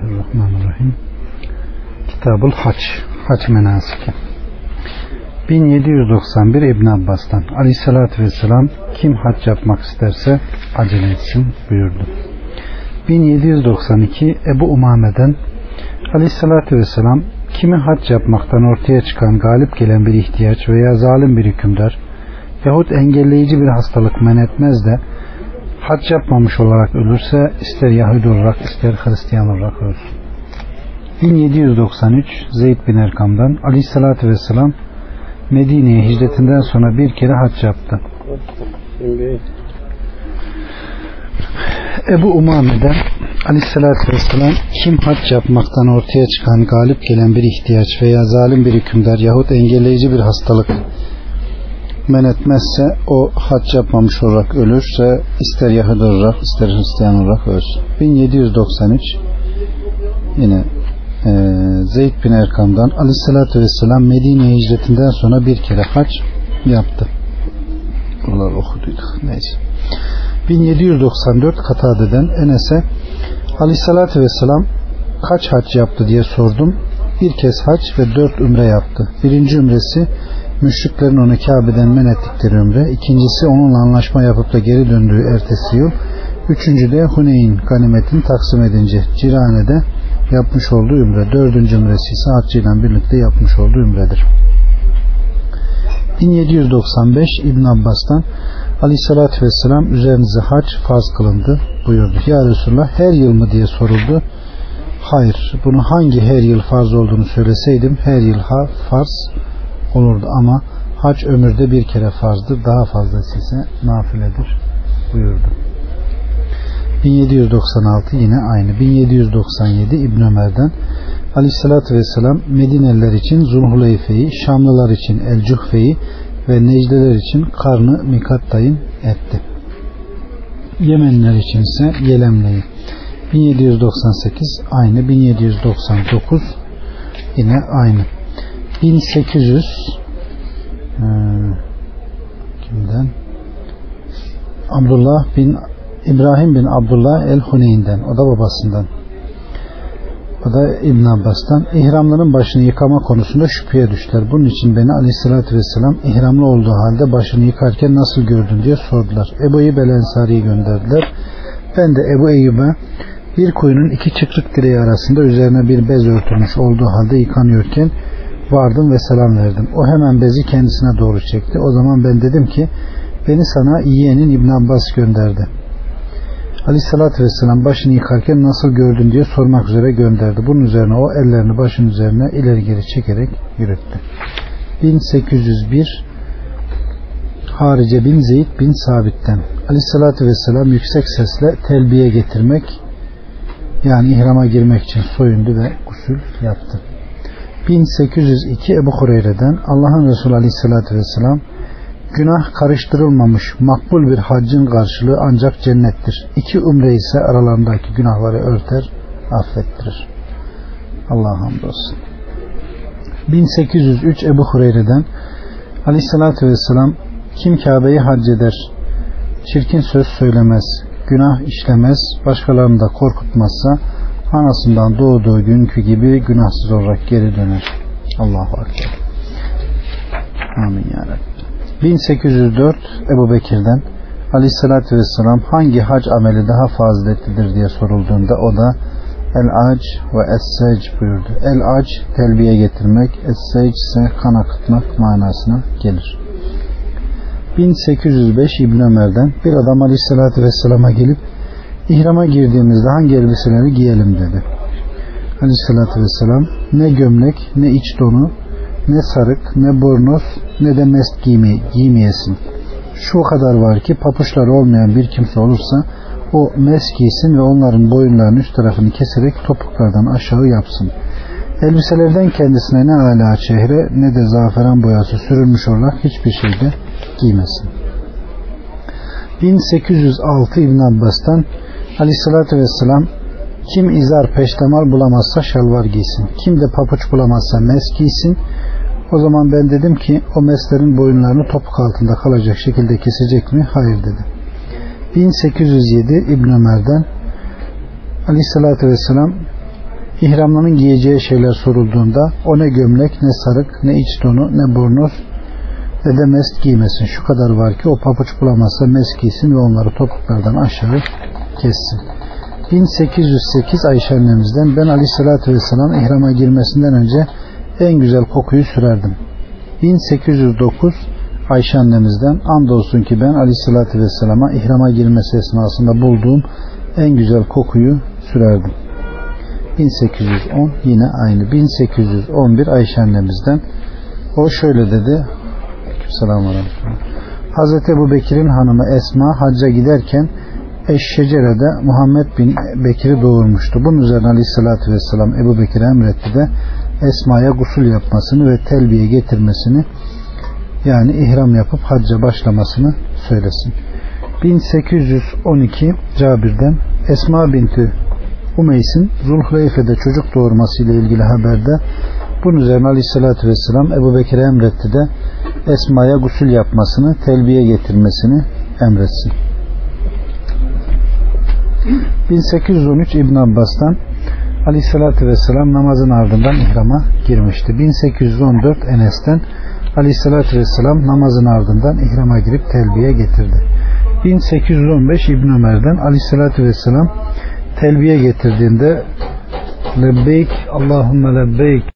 Bismillahirrahmanirrahim. Kitabul Haç, Haç Menasiki. 1791 İbn Abbas'tan Aleyhisselatü Vesselam kim hac yapmak isterse acele etsin buyurdu. 1792 Ebu Umame'den Aleyhisselatü Vesselam kimi hac yapmaktan ortaya çıkan galip gelen bir ihtiyaç veya zalim bir hükümdar yahut engelleyici bir hastalık men etmez de hac yapmamış olarak ölürse ister Yahudi olarak ister Hristiyan olarak ölsün. 1793 Zeyd bin Erkam'dan Aleyhisselatü Vesselam Medine'ye hicretinden sonra bir kere hac yaptı. Ebu Umame'den Aleyhisselatü Vesselam kim hac yapmaktan ortaya çıkan galip gelen bir ihtiyaç veya zalim bir hükümdar yahut engelleyici bir hastalık men etmezse o hac yapmamış olarak ölürse ister Yahudi olarak ister Hristiyan olarak ölsün. 1793 yine e, Zeyd bin Erkam'dan Aleyhisselatü Vesselam Medine'ye hicretinden sonra bir kere hac yaptı. Bunlar okuduyduk. Neyse. 1794 Katade'den Enes'e Aleyhisselatü Vesselam kaç hac yaptı diye sordum. Bir kez hac ve dört ümre yaptı. Birinci ümresi müşriklerin onu Kabe'den men ettikleri ümre. İkincisi onunla anlaşma yapıp da geri döndüğü ertesi yıl. Üçüncü de Huneyn ganimetini taksim edince Cirane'de yapmış olduğu ümre. Dördüncü ümresi ise haccıyla birlikte yapmış olduğu ümredir. 1795 İbn Abbas'tan Aleyhissalatü Vesselam üzerinize hac farz kılındı buyurdu. Ya Resulullah her yıl mı diye soruldu. Hayır. Bunu hangi her yıl farz olduğunu söyleseydim her yıl ha farz olurdu ama hac ömürde bir kere farzdır. Daha fazlası ise nafiledir buyurdu. 1796 yine aynı. 1797 İbn Ömer'den Aleyhissalatü Vesselam Medineliler için Zulhuleyfe'yi, Şamlılar için El Cuhfe'yi ve Necdeler için Karnı Mikat tayin etti. Yemenliler için ise Yelemle'yi. 1798 aynı. 1799 yine aynı. 1800 hmm, kimden? Abdullah bin İbrahim bin Abdullah el-Huneyn'den. O da babasından. O da İbn Abbas'tan. İhramların başını yıkama konusunda şüpheye düştüler. Bunun için beni aleyhissalatü vesselam ihramlı olduğu halde başını yıkarken nasıl gördün diye sordular. Ebu Eyyub el Ensari'yi gönderdiler. Ben de Ebu Eyyub'a bir kuyunun iki çıkrık direği arasında üzerine bir bez örtülmüş olduğu halde yıkanıyorken vardım ve selam verdim. O hemen bezi kendisine doğru çekti. O zaman ben dedim ki beni sana yeğenin İbn Abbas gönderdi. Aleyhissalatü Vesselam başını yıkarken nasıl gördün diye sormak üzere gönderdi. Bunun üzerine o ellerini başın üzerine ileri geri çekerek yürüttü. 1801 Harice bin Zeyd bin Sabit'ten Aleyhissalatü Vesselam yüksek sesle telbiye getirmek yani ihrama girmek için soyundu ve gusül yaptı. 1802 Ebu Hureyre'den Allah'ın Resulü Aleyhisselatü Vesselam günah karıştırılmamış makbul bir haccın karşılığı ancak cennettir. İki umre ise aralarındaki günahları örter, affettirir. Allah'a hamdolsun. 1803 Ebu Hureyre'den Aleyhisselatü Vesselam kim Kabe'yi hac eder, çirkin söz söylemez, günah işlemez, başkalarını da korkutmazsa anasından doğduğu günkü gibi günahsız olarak geri döner. Allahu Akbar. Amin ya Rabbi. 1804 Ebu Bekir'den Aleyhisselatü Vesselam hangi hac ameli daha faziletlidir diye sorulduğunda o da El-Ac ve Es-Sec buyurdu. El-Ac telbiye getirmek, Es-Sec ise kan akıtmak manasına gelir. 1805 İbn Ömer'den bir adam Aleyhisselatü Vesselam'a gelip İhrama girdiğimizde hangi elbiseleri giyelim dedi. Aleyhissalatü vesselam ne gömlek ne iç donu ne sarık ne bornoz ne de mest giyme, giymeyesin. Şu kadar var ki papuçları olmayan bir kimse olursa o mes giysin ve onların boyunlarının üst tarafını keserek topuklardan aşağı yapsın. Elbiselerden kendisine ne ala çehre ne de zaferan boyası sürülmüş olarak hiçbir şeyde giymesin. 1806 İbn Abbas'tan Aleyhissalatü Vesselam kim izar peştemal bulamazsa şalvar giysin. Kim de papuç bulamazsa mes giysin. O zaman ben dedim ki o meslerin boyunlarını topuk altında kalacak şekilde kesecek mi? Hayır dedi. 1807 İbn Ömer'den Aleyhissalatü Vesselam İhramlının giyeceği şeyler sorulduğunda o ne gömlek ne sarık ne iç donu ne bornoz ne de mest giymesin. Şu kadar var ki o papuç bulamazsa mest giysin ve onları topuklardan aşağı kessin. 1808 Ayşe annemizden ben aleyhissalatü vesselam ihrama girmesinden önce en güzel kokuyu sürerdim. 1809 Ayşe annemizden andolsun ki ben aleyhissalatü vesselama ihrama girmesi esnasında bulduğum en güzel kokuyu sürerdim. 1810 yine aynı 1811 Ayşe annemizden o şöyle dedi Selamun Aleyküm Hazreti Ebu Bekir'in hanımı Esma hacca giderken Eşşecere'de Muhammed bin Bekir'i doğurmuştu. Bunun üzerine Aleyhisselatü Vesselam Ebu Bekir'e emretti de Esma'ya gusül yapmasını ve telbiye getirmesini yani ihram yapıp hacca başlamasını söylesin. 1812 Cabir'den Esma binti Umeys'in Zulhuleyfe'de çocuk doğurması ile ilgili haberde bunun üzerine Aleyhisselatü Vesselam Ebu Bekir'e emretti de Esma'ya gusül yapmasını, telbiye getirmesini emretsin. 1813 İbn Abbas'tan Aleyhisselatü Vesselam namazın ardından ihrama girmişti. 1814 Enes'ten Aleyhisselatü Vesselam namazın ardından ihrama girip telbiye getirdi. 1815 İbn Ömer'den Aleyhisselatü Vesselam telbiye getirdiğinde Lebbeyk Allahümme lebbeyk